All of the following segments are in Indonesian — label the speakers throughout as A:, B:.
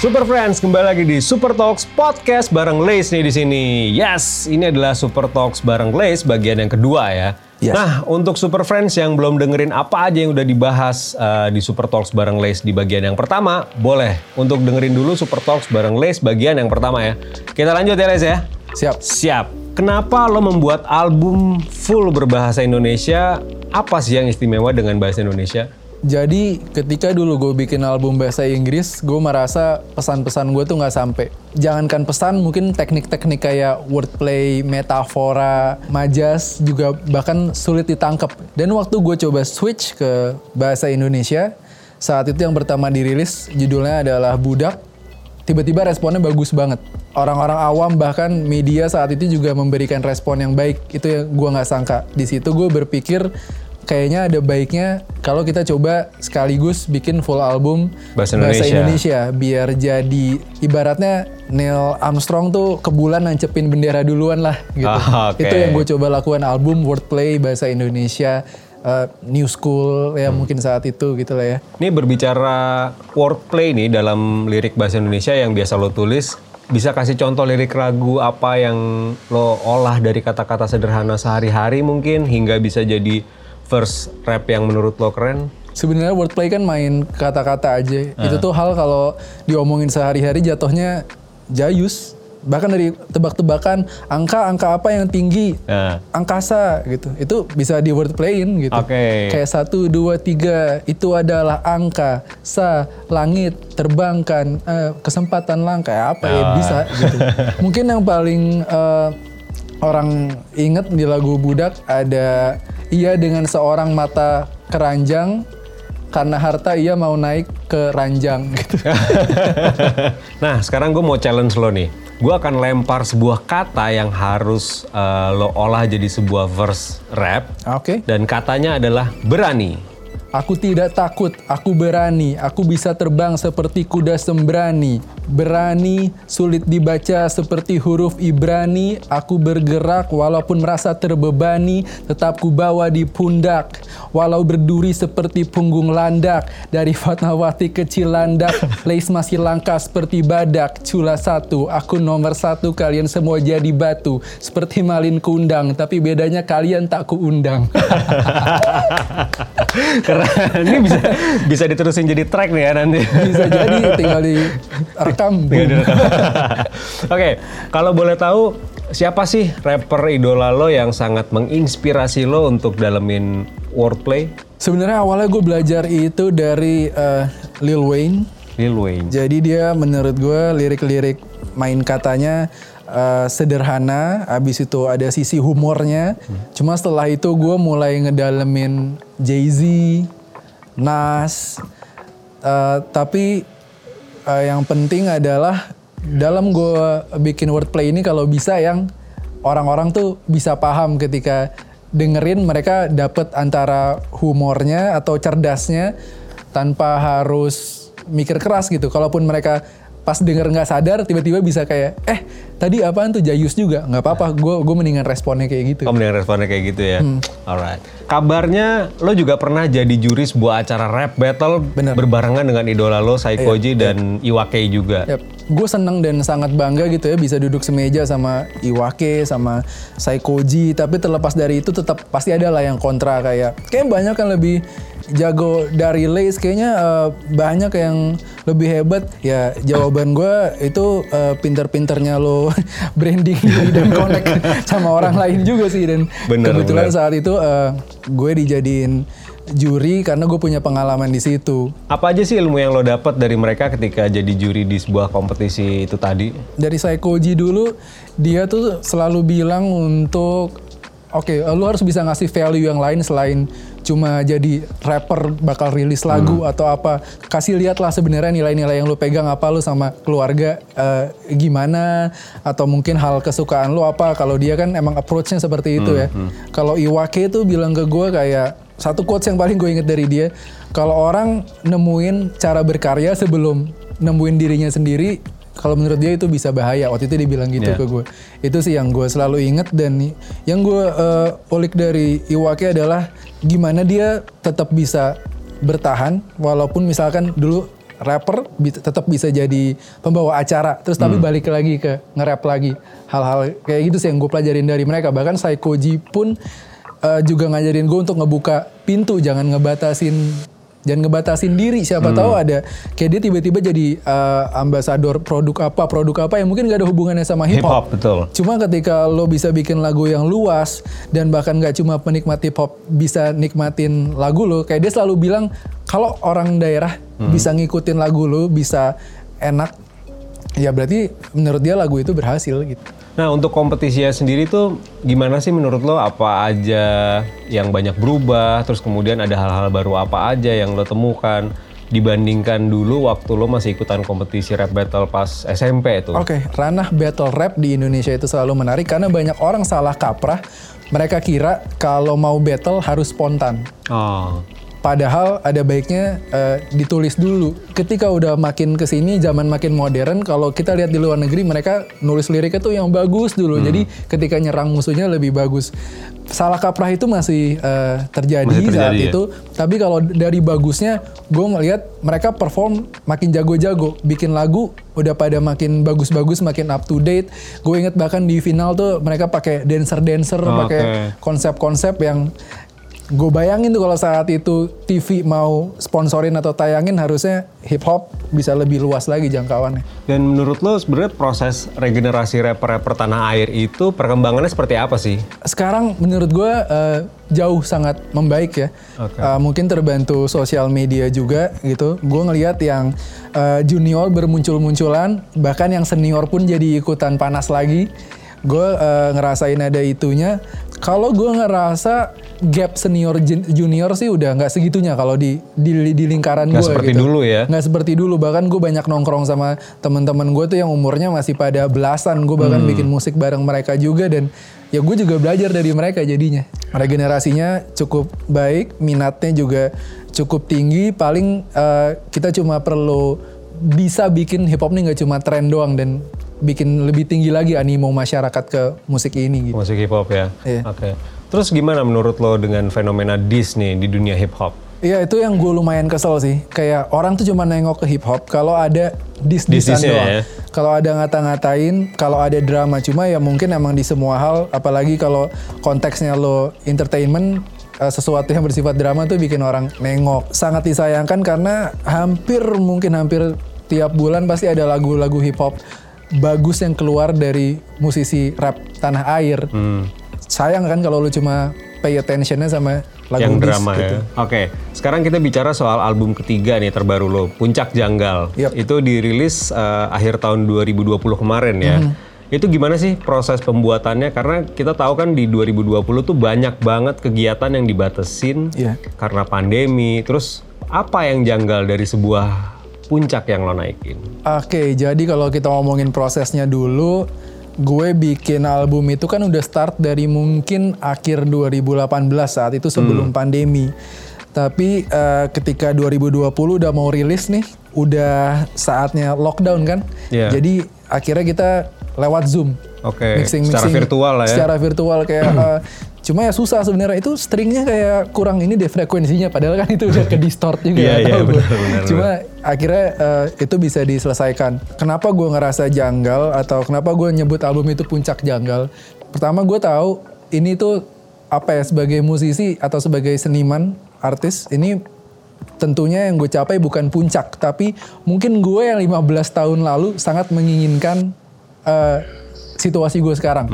A: Super Friends kembali lagi di Super Talks Podcast bareng Lace nih di sini. Yes, ini adalah Super Talks bareng Lace bagian yang kedua ya.
B: Yes.
A: Nah, untuk Super Friends yang belum dengerin apa aja yang udah dibahas uh, di Super Talks bareng Lace di bagian yang pertama, boleh untuk dengerin dulu Super Talks bareng Lace bagian yang pertama ya. Kita lanjut ya Lace ya.
B: Siap.
A: Siap. Kenapa lo membuat album full berbahasa Indonesia? Apa sih yang istimewa dengan bahasa Indonesia?
B: Jadi ketika dulu gue bikin album bahasa Inggris, gue merasa pesan-pesan gue tuh nggak sampai. Jangankan pesan, mungkin teknik-teknik kayak wordplay, metafora, majas juga bahkan sulit ditangkap. Dan waktu gue coba switch ke bahasa Indonesia, saat itu yang pertama dirilis judulnya adalah Budak. Tiba-tiba responnya bagus banget. Orang-orang awam bahkan media saat itu juga memberikan respon yang baik. Itu yang gue nggak sangka. Di situ gue berpikir kayaknya ada baiknya kalau kita coba sekaligus bikin full album
A: Bahasa Indonesia.
B: Indonesia, biar jadi ibaratnya Neil Armstrong tuh ke bulan nancepin bendera duluan lah gitu.
A: Ah, oke.
B: Itu yang gue coba lakukan album wordplay bahasa Indonesia uh, new school ya mungkin saat itu gitu lah ya.
A: Ini berbicara wordplay nih dalam lirik bahasa Indonesia yang biasa lo tulis. Bisa kasih contoh lirik lagu apa yang lo olah dari kata-kata sederhana sehari-hari mungkin hingga bisa jadi verse rap yang menurut lo keren?
B: Sebenarnya wordplay kan main kata-kata aja. Itu tuh hal kalau diomongin sehari-hari jatuhnya jayus. Bahkan dari tebak-tebakan angka-angka apa yang tinggi,
A: Nah,
B: angkasa gitu. Itu bisa di wordplayin gitu.
A: Oke.
B: Kayak satu, dua, tiga itu adalah angka, sa, langit, terbangkan, eh, kesempatan langka, apa ya
A: Ah.
B: bisa gitu. Mungkin yang paling eh, orang inget di lagu Budak ada ia dengan seorang mata keranjang karena harta ia mau naik ke ranjang gitu.
A: nah sekarang gue mau challenge lo nih. Gue akan lempar sebuah kata yang harus eh, lo olah jadi sebuah verse rap.
B: Oke.
A: Dan katanya adalah berani.
B: Aku tidak takut, aku berani, aku bisa terbang seperti kuda sembrani. Berani, sulit dibaca seperti huruf Ibrani. Aku bergerak walaupun merasa terbebani, tetap ku bawa di pundak. Walau berduri seperti punggung landak, dari Fatmawati kecil landak, Lace masih langka seperti badak. Cula satu, aku nomor satu, kalian semua jadi batu. Seperti malin kundang, tapi bedanya kalian tak kuundang.
A: Ini bisa bisa diterusin jadi track nih ya nanti.
B: Bisa jadi tinggal direkam.
A: Tinggal
B: boom.
A: direkam. Oke, kalau boleh tahu siapa sih rapper idola lo yang sangat menginspirasi lo untuk dalemin wordplay?
B: Sebenarnya awalnya gue belajar itu dari eh, Lil Wayne.
A: Lil Wayne.
B: Jadi dia menurut gue lirik-lirik main katanya eh, sederhana, abis itu ada sisi humornya. Cuma setelah itu gue mulai ngedalemin Jay-Z, Nas. Eh, tapi eh, yang penting adalah dalam gue bikin wordplay ini kalau bisa yang orang-orang tuh bisa paham ketika dengerin mereka dapet antara humornya atau cerdasnya tanpa harus mikir keras gitu. Kalaupun mereka pas denger nggak sadar tiba-tiba bisa kayak eh tadi apaan tuh Jayus juga nggak apa-apa gue gue mendingan responnya kayak gitu.
A: Kamu dengan responnya kayak gitu ya.
B: Hmm.
A: Alright. Kabarnya lo juga pernah jadi juri sebuah acara rap battle
B: Bener. Iya,
A: berbarengan dengan idola lo Saikoji dan Iwake juga.
B: Yap. Gue seneng dan sangat bangga gitu ya bisa duduk semeja sama Iwake sama Saikoji tapi terlepas dari itu tetap pasti ada lah yang kontra kayak kayak banyak yang lebih jago dari Lace kayaknya eh, banyak yang lebih hebat ya jawaban gue itu eh, pinter-pinternya lo branding dan connect sama orang lain juga sih dan
A: Bener,
B: kebetulan
A: bener.
B: saat itu eh, gue dijadiin juri karena gue punya pengalaman di situ
A: Apa aja sih ilmu yang lo dapat dari mereka ketika jadi juri di sebuah kompetisi itu tadi?
B: dari Saikoji dulu dia tuh selalu bilang untuk oke lu harus bisa ngasih value yang lain selain cuma jadi rapper bakal rilis lagu atau apa kasih lihat lah sebenarnya nilai-nilai yang lu pegang apa lu sama keluarga eh, gimana atau mungkin hal kesukaan lu apa. Kalau dia kan emang approach-nya seperti itu ya. Kalau Iwake tuh bilang ke gue kayak satu quotes yang paling gue inget dari dia kalau orang nemuin cara berkarya sebelum nemuin dirinya sendiri kalau menurut dia itu bisa bahaya. Waktu itu dia bilang gitu
A: Iya.
B: ke gue itu sih yang gue selalu inget dan yang gue eh, ulik dari Iwake adalah gimana dia tetap bisa bertahan walaupun misalkan dulu rapper tetap bisa jadi pembawa acara terus tapi balik lagi ke nge-rap lagi. Hal-hal kayak gitu sih yang gue pelajarin dari mereka. Bahkan Psychoji pun eh, juga ngajarin gue untuk ngebuka pintu jangan ngebatasin jangan ngebatasin diri siapa tahu ada kayak dia tiba-tiba jadi eh, ambasador produk apa produk apa yang mungkin gak ada hubungannya sama hip
A: Hip hop betul.
B: Cuma ketika lo bisa bikin lagu yang luas dan bahkan nggak cuma penikmat hip hop bisa nikmatin lagu lo, kayak dia selalu bilang kalau orang daerah bisa ngikutin lagu lo bisa enak, ya berarti menurut dia lagu itu berhasil gitu.
A: Nah untuk kompetisinya sendiri tuh gimana sih menurut lo apa aja yang banyak berubah terus kemudian ada hal-hal baru apa aja yang lo temukan dibandingkan dulu waktu lo masih ikutan kompetisi rap battle pas SMP itu.
B: Oke, ranah battle rap di Indonesia itu selalu menarik karena banyak orang salah kaprah. Mereka kira kalau mau battle harus spontan.
A: Oh.
B: Padahal ada baiknya eh, ditulis dulu. Ketika udah makin ke sini, zaman makin modern, kalau kita lihat di luar negeri, mereka nulis liriknya tuh yang bagus dulu. Jadi ketika nyerang musuhnya lebih bagus. Salah kaprah itu masih eh, terjadi,
A: Masih terjadi,
B: saat
A: ya?
B: itu. Tapi kalau dari bagusnya, gue ngeliat mereka perform makin jago-jago. Bikin lagu udah pada makin bagus-bagus, makin up to date. Gue inget bahkan di final tuh mereka pakai dancer-dancer,
A: Oh,
B: pakai
A: oke.
B: konsep-konsep yang gue bayangin tuh kalau saat itu TV mau sponsorin atau tayangin harusnya hip hop bisa lebih luas lagi jangkauannya.
A: Dan menurut lo sebenarnya proses regenerasi rapper-rapper tanah air itu perkembangannya seperti apa sih?
B: Sekarang menurut gue eh, jauh sangat membaik ya.
A: Oke.
B: Eh, mungkin terbantu sosial media juga gitu. Gue ngelihat yang eh, junior bermuncul-munculan, bahkan yang senior pun jadi ikutan panas lagi. Gue eh, ngerasain ada itunya. Kalau gue ngerasa gap senior jun- junior sih udah nggak segitunya kalau di di, di lingkaran gue.
A: Nggak seperti
B: gitu.
A: dulu ya?
B: nggak seperti dulu bahkan gue banyak nongkrong sama teman-teman gue tuh yang umurnya masih pada belasan gue bahkan
A: Hmm.
B: bikin musik bareng mereka juga dan ya gue juga belajar dari mereka jadinya regenerasinya cukup baik minatnya juga cukup tinggi paling eh, kita cuma perlu bisa bikin hip hop nih nggak cuma tren doang dan bikin lebih tinggi lagi animo masyarakat ke musik ini gitu
A: Musik hip hop ya?
B: Iya.
A: Oke. Terus gimana menurut lo dengan fenomena diss nih di dunia hip hop?
B: Iya itu yang gue lumayan kesel sih. Kayak orang tuh cuma nengok ke hip hop kalau ada dis-disan
A: Dis-disnya
B: doang.
A: ya.
B: Kalau ada ngata-ngatain, kalau ada drama cuma ya mungkin emang di semua hal. Apalagi kalau konteksnya lo entertainment eh, sesuatu yang bersifat drama tuh bikin orang nengok. Sangat disayangkan karena hampir mungkin hampir tiap bulan pasti ada lagu-lagu hip hop bagus yang keluar dari musisi rap tanah air.
A: Hmm.
B: Sayang kan kalau lu cuma pay attentionnya sama lagu
A: yang drama
B: gitu.
A: ya. Oke, sekarang kita bicara soal album ketiga nih terbaru lo, Puncak Janggal.
B: Yap.
A: Itu dirilis eh, akhir tahun 2020 kemarin ya.
B: Mhm.
A: Itu gimana sih proses pembuatannya? Karena kita tahu kan di 2020 tuh banyak banget kegiatan yang dibatesin
B: Iya.
A: karena pandemi. Terus apa yang janggal dari sebuah puncak yang lo naikin?
B: Oke, jadi kalau kita ngomongin prosesnya dulu, gue bikin album itu kan udah start dari mungkin akhir 2018 saat itu sebelum pandemi. Tapi eh, ketika 2020 udah mau rilis nih, udah saatnya lockdown kan.
A: Iya.
B: Jadi akhirnya kita lewat Zoom.
A: Oke, secara virtual lah ya.
B: Secara virtual kayak eh, cuma ya susah sebenarnya itu stringnya kayak kurang ini deh frekuensinya padahal kan itu udah ke distort juga
A: Iya, iya, benar,
B: Cuma akhirnya eh, itu bisa diselesaikan. Kenapa gue ngerasa janggal atau kenapa gue nyebut album itu puncak janggal? Pertama gue tahu ini tuh apa ya sebagai musisi atau sebagai seniman artis ini tentunya yang gue capai bukan puncak tapi mungkin gue yang 15 tahun lalu sangat menginginkan eh, situasi gue sekarang.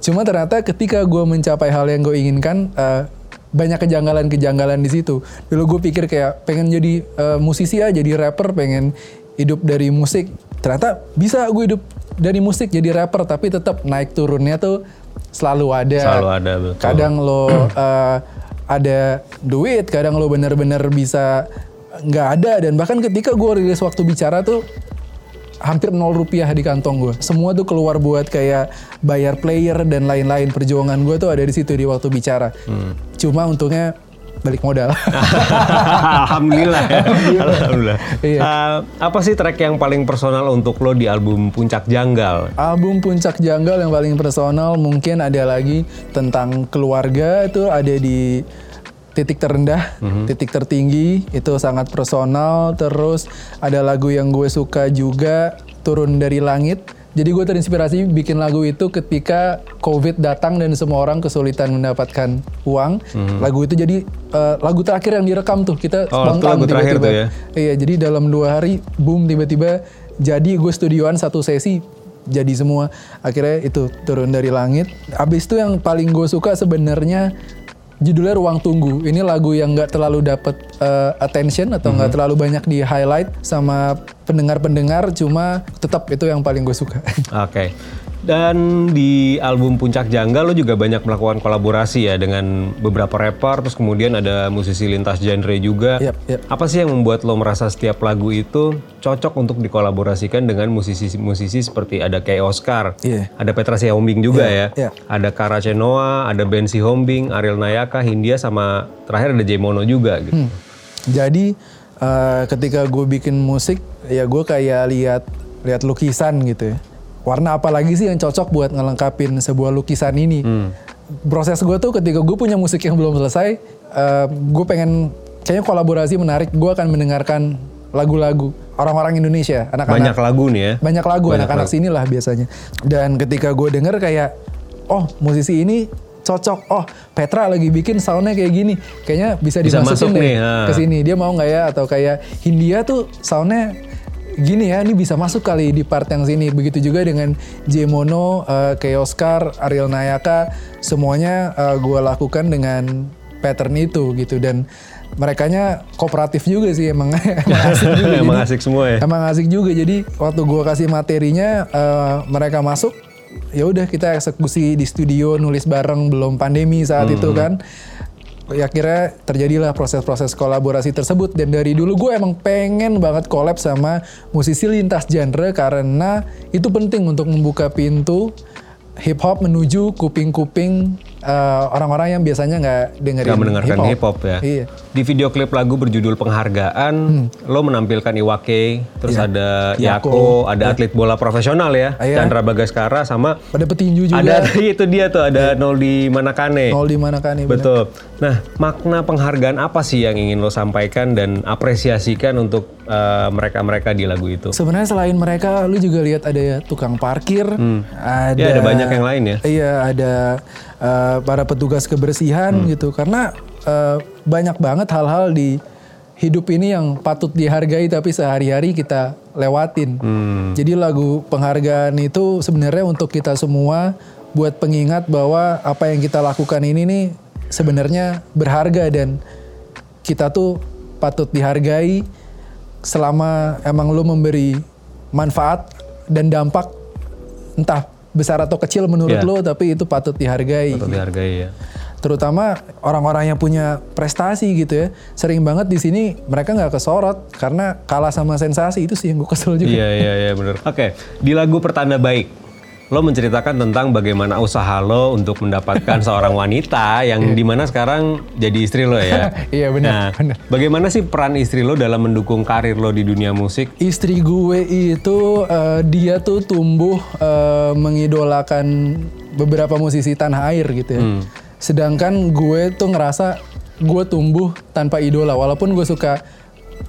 B: Cuma ternyata ketika gue mencapai hal yang gue inginkan eh, banyak kejanggalan-kejanggalan di situ. Dulu gue pikir kayak pengen jadi eh, musisi ya, jadi rapper, pengen hidup dari musik. Ternyata bisa gue hidup dari musik jadi rapper, tapi tetap naik turunnya tuh selalu ada.
A: Selalu ada, betul.
B: Kadang lo eh, ada duit, kadang lo bener-bener bisa nggak ada. Dan bahkan ketika gue rilis waktu bicara tuh hampir nol rupiah di kantong gue. Semua tuh keluar buat kayak bayar player dan lain-lain. Perjuangan gue tuh ada di situ di waktu bicara.
A: Hmm.
B: Cuma untungnya balik modal.
A: Alhamdulillah ya. Alhamdulillah.
B: Iya.
A: Eh, apa sih track yang paling personal untuk lo di album Puncak Janggal?
B: Album Puncak Janggal yang paling personal mungkin ada lagi tentang keluarga itu ada di titik terendah, titik tertinggi itu sangat personal. Terus ada lagu yang gue suka juga turun dari langit. Jadi gue terinspirasi bikin lagu itu ketika COVID datang dan semua orang kesulitan mendapatkan uang. Lagu itu jadi eh, lagu terakhir yang direkam tuh kita
A: Oh, lagu terakhir
B: tiba-tiba.
A: tuh ya?
B: Iya, jadi dalam dua hari boom tiba-tiba jadi gue studioan satu sesi jadi semua akhirnya itu turun dari langit. Abis itu yang paling gue suka sebenarnya judulnya Ruang Tunggu. Ini lagu yang nggak terlalu dapet uh, attention atau nggak terlalu banyak di highlight sama pendengar-pendengar, cuma tetap itu yang paling gue suka.
A: Oke. Dan di album Puncak Janggal lo juga banyak melakukan kolaborasi ya dengan beberapa rapper, terus kemudian ada musisi lintas genre juga.
B: Yap, yap.
A: Apa sih yang membuat lo merasa setiap lagu itu cocok untuk dikolaborasikan dengan musisi-musisi seperti ada kayak Oscar,
B: Iya.
A: ada Petra Sihombing juga
B: Iya,
A: ya,
B: iya.
A: ada Kara Cenoa, ada Ben Sihombing, Ariel Nayaka, Hindia sama terakhir ada Jemono juga gitu.
B: Hmm. Jadi uh, ketika gue bikin musik, ya gue kayak lihat lihat lukisan gitu ya. Warna apa lagi sih yang cocok buat ngelengkapin sebuah lukisan ini? Proses gue tuh ketika gue punya musik yang belum selesai, uh, gue pengen kayaknya kolaborasi menarik. Gue akan mendengarkan lagu-lagu orang-orang Indonesia, anak-anak
A: Banyak lagu nih ya.
B: banyak lagu anak-anak sini lah biasanya. Dan ketika gue denger kayak, oh musisi ini cocok. Oh Petra lagi bikin soundnya kayak gini, kayaknya bisa
A: Bisa
B: dimasukin
A: masuk
B: deh
A: nih, ha.
B: ke sini. Dia mau nggak ya? Atau kayak Hindia tuh soundnya gini ya, ini bisa masuk kali di part yang sini. Begitu juga dengan Jemono, uh, kayak Oscar, Ariel Nayaka, semuanya gue lakukan dengan pattern itu gitu dan merekanya kooperatif juga sih emang emang asik juga
A: Emang
B: Jadi-
A: asik semua ya.
B: Emang asik juga. Jadi waktu gua kasih materinya eh, mereka masuk ya udah kita eksekusi di studio nulis bareng belum pandemi saat itu kan. Ya akhirnya terjadilah proses-proses kolaborasi tersebut. Dan dari dulu gue emang pengen banget collab sama musisi lintas genre karena itu penting untuk membuka pintu hip hop menuju kuping-kuping eh, orang-orang yang biasanya nggak dengerin
A: Gak mendengarkan hip hop ya.
B: Iya.
A: Di video klip lagu berjudul Penghargaan, lo menampilkan Iwake, terus
B: Iya.
A: ada
B: Yako.
A: Yako, ada atlet bola profesional ya,
B: Iya.
A: Chandra Bagaskara sama
B: Pada petinju juga.
A: ada itu dia tuh ada Noldi Manakane.
B: Nol di mana kan nih? bener.
A: Betul. Nah, makna penghargaan apa sih yang ingin lo sampaikan dan apresiasikan untuk eh, mereka-mereka di lagu itu?
B: Sebenarnya selain mereka, lu juga lihat ada tukang parkir, ada
A: Ya, ada banyak yang lain ya.
B: Iya, ada eh, para petugas kebersihan
A: Hmm.
B: gitu. Karena eh, banyak banget hal-hal di hidup ini yang patut dihargai tapi sehari-hari kita lewatin.
A: Hmm.
B: Jadi lagu penghargaan itu sebenarnya untuk kita semua buat pengingat bahwa apa yang kita lakukan ini nih sebenarnya berharga dan kita tuh patut dihargai selama emang lu memberi manfaat dan dampak entah besar atau kecil menurut
A: Iya.
B: lo tapi itu patut dihargai
A: Untuk dihargai ya.
B: terutama orang-orang yang punya prestasi gitu ya sering banget di sini mereka nggak kesorot karena kalah sama sensasi itu sih yang gue kesel juga
A: Iya iya iya benar. Oke, di lagu Pertanda Baik lo menceritakan tentang bagaimana usaha lo untuk mendapatkan seorang wanita yang di mana sekarang jadi istri lo ya.
B: Iya, benar,
A: Nah,
B: benar.
A: bagaimana sih peran istri lo dalam mendukung karir lo di dunia musik?
B: istri gue itu eh, dia tuh tumbuh eh, mengidolakan beberapa musisi tanah air gitu ya. Sedangkan gue tuh ngerasa gue tumbuh tanpa idola walaupun gue suka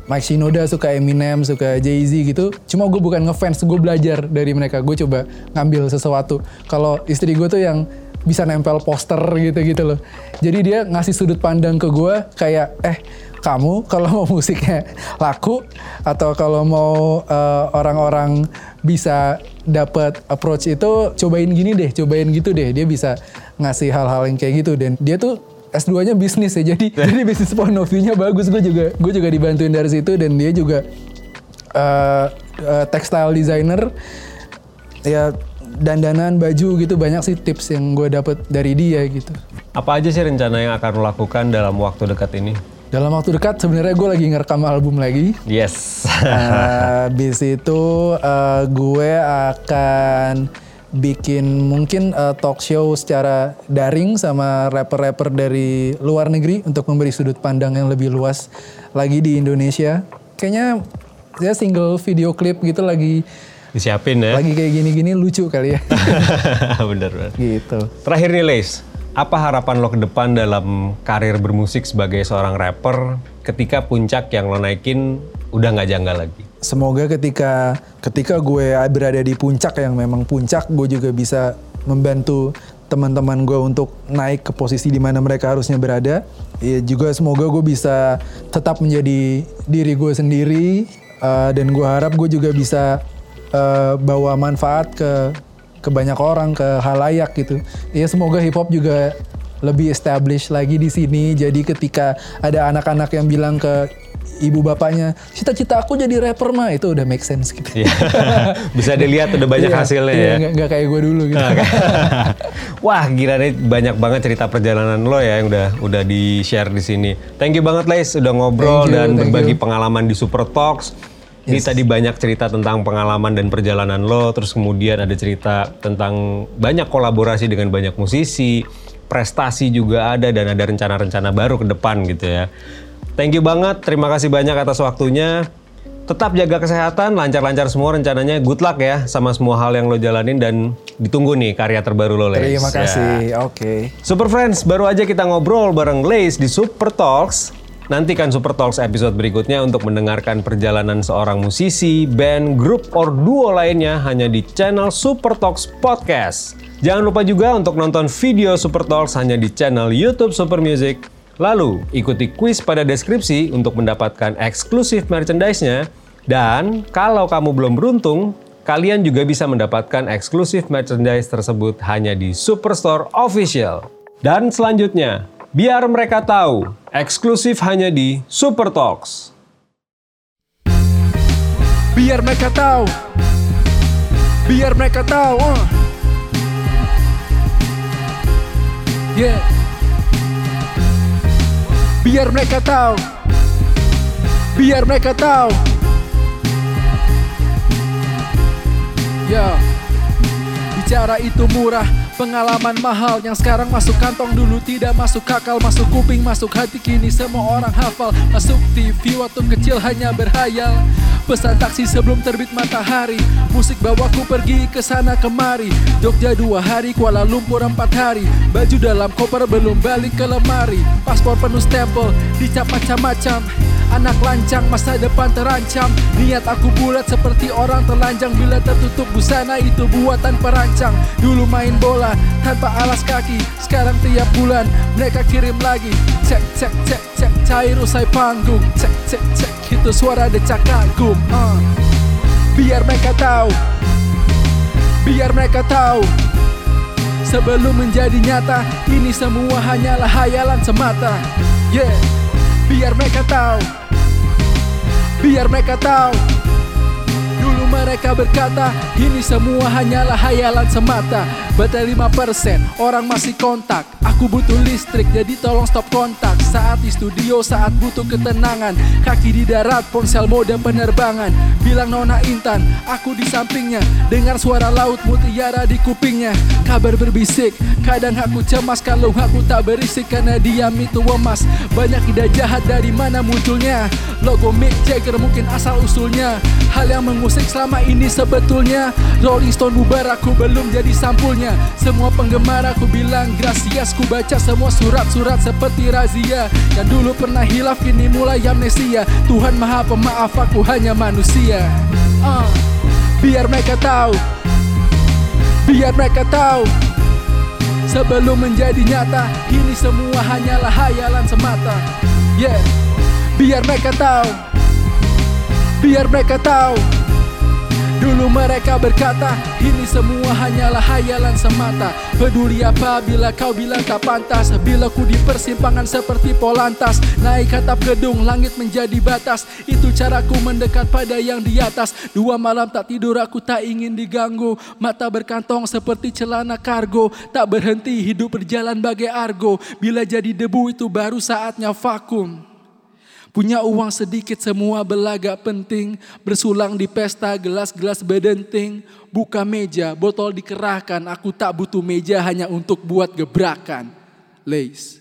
B: Mike Shinoda, suka Eminem, suka Jay-Z gitu. Cuma gue bukan ngefans, gue belajar dari mereka. Gue coba ngambil sesuatu. Kalau istri gue tuh yang bisa nempel poster gitu-gitu loh. Jadi dia ngasih sudut pandang ke gue kayak, eh kamu kalau mau musiknya laku atau kalau mau eh, orang-orang bisa dapat approach itu cobain gini deh, cobain gitu deh. Dia bisa ngasih hal-hal yang kayak gitu dan dia tuh S2-nya bisnis ya. Jadi jadi bisnis point of view-nya bagus. Gue juga gue juga dibantuin dari situ dan dia juga eh eh, textile designer ya dandanan baju gitu banyak sih tips yang gue dapet dari dia gitu.
A: Apa aja sih rencana yang akan lo lakukan dalam waktu dekat ini?
B: Dalam waktu dekat sebenarnya gue lagi ngerekam album lagi.
A: Yes.
B: Habis itu eh, gue akan bikin mungkin eh, talk show secara daring sama rapper-rapper dari luar negeri untuk memberi sudut pandang yang lebih luas lagi di Indonesia. Kayaknya ya single video klip gitu lagi
A: Disiapin ya.
B: lagi kayak gini-gini lucu kali ya.
A: bener bener.
B: gitu.
A: Terakhir nih Les, apa harapan lo ke depan dalam karir bermusik sebagai seorang rapper ketika puncak yang lo naikin udah nggak janggal lagi?
B: Semoga ketika ketika gue berada di puncak yang memang puncak, gue juga bisa membantu teman-teman gue untuk naik ke posisi di mana mereka harusnya berada. Ya juga semoga gue bisa tetap menjadi diri gue sendiri uh, dan gue harap gue juga bisa uh, bawa manfaat ke ke banyak orang, ke halayak gitu. Ya semoga hip hop juga lebih established lagi di sini. Jadi ketika ada anak-anak yang bilang ke ibu bapaknya, cita-cita aku jadi rapper mah itu udah make sense gitu.
A: Iya. Bisa dilihat udah banyak
B: Iya,
A: hasilnya
B: iya,
A: ya.
B: Nggak, nggak kayak gue dulu gitu.
A: Wah gila nih banyak banget cerita perjalanan lo ya yang udah udah di share di sini. Thank you banget Leis udah ngobrol
B: you,
A: dan berbagi
B: you.
A: pengalaman di Super Talks. Ini tadi banyak cerita tentang pengalaman dan perjalanan lo, terus kemudian ada cerita tentang banyak kolaborasi dengan banyak musisi, prestasi juga ada dan ada rencana-rencana baru ke depan gitu ya. Thank you banget, terima kasih banyak atas waktunya. Tetap jaga kesehatan, lancar-lancar semua rencananya. Good luck ya sama semua hal yang lo jalanin dan ditunggu nih karya terbaru lo, Les.
B: Terima
A: Ya.
B: kasih. Oke.
A: Super Friends, baru aja kita ngobrol bareng Lace di Super Talks. Nantikan Super Talks episode berikutnya untuk mendengarkan perjalanan seorang musisi, band, grup, or duo lainnya hanya di channel Super Talks Podcast. Jangan lupa juga untuk nonton video Super Talks hanya di channel YouTube Super Music. Lalu, ikuti quiz pada deskripsi untuk mendapatkan eksklusif merchandise-nya. Dan kalau kamu belum beruntung, kalian juga bisa mendapatkan eksklusif merchandise tersebut hanya di Superstore Official. Dan selanjutnya, biar mereka tahu, eksklusif hanya di Super Talks.
B: Biar mereka tahu. Biar mereka tahu. uh. Yeah. Biar mereka tahu. Biar mereka tahu. Ya. Bicara itu murah, pengalaman mahal yang sekarang masuk kantong dulu tidak masuk akal, masuk kuping, masuk hati kini semua orang hafal, masuk TV waktu kecil hanya berhayal. Pesan taksi sebelum terbit matahari. Musik bawaku pergi ke sana kemari. Jogja dua hari, Kuala Lumpur empat hari. Baju dalam koper belum balik ke lemari. Paspor penuh stempel, dicap macam-macam. Anak lancang, masa depan terancam. Niat aku bulat seperti orang telanjang. Bila tertutup busana itu buatan perancang. Dulu main bola tanpa alas kaki. Sekarang tiap bulan mereka kirim lagi. Cek, cek, cek, cek, cair usai panggung. Cek, cek, cek, itu suara decak kagum uh. Biar mereka tahu. Biar mereka tahu. Sebelum menjadi nyata Ini semua hanyalah hayalan semata. Yeah. Biar mereka tahu. Biar mereka tahu. Dulu mereka berkata Ini semua hanyalah hayalan semata. Baterai 5% Orang masih kontak. Aku butuh listrik Jadi tolong stop kontak Saat di studio Saat butuh ketenangan. Kaki di darat Ponsel mode penerbangan. Bilang Nona Intan Aku di sampingnya. Dengar suara laut mutiara di kupingnya. Kabar berbisik Kadang aku cemas. Kalau aku tak berisik Karena diam itu emas. Banyak ide jahat Dari mana munculnya? Logo Mick Jagger mungkin asal usulnya. Hal yang mengusik selama ini sebetulnya. Rolling Stone bubar aku belum jadi sampulnya. Semua penggemar aku bilang gracias Ku baca semua surat-surat seperti razia Yang dulu pernah hilaf kini mulai amnesia. Tuhan maha pemaaf aku hanya manusia. Ah, Biar mereka tahu. Biar mereka tahu. Sebelum menjadi nyata Ini semua hanyalah hayalan semata. Yeah. Biar mereka tahu. Biar mereka tahu. Dulu mereka berkata Ini semua hanyalah hayalan semata. Peduli apa bila kau bilang tak pantas. Bila ku di persimpangan seperti polantas Naik atap gedung langit menjadi batas. Itu caraku mendekat pada yang di atas. Dua malam tak tidur aku tak ingin diganggu. Mata berkantong seperti celana kargo. Tak berhenti hidup berjalan bagai argo. Bila jadi debu itu baru saatnya vakum Punya uang sedikit semua belaga penting. Bersulang di pesta gelas-gelas bedenting Buka meja, botol dikerahkan. Aku tak butuh meja hanya untuk buat gebrakan. Lace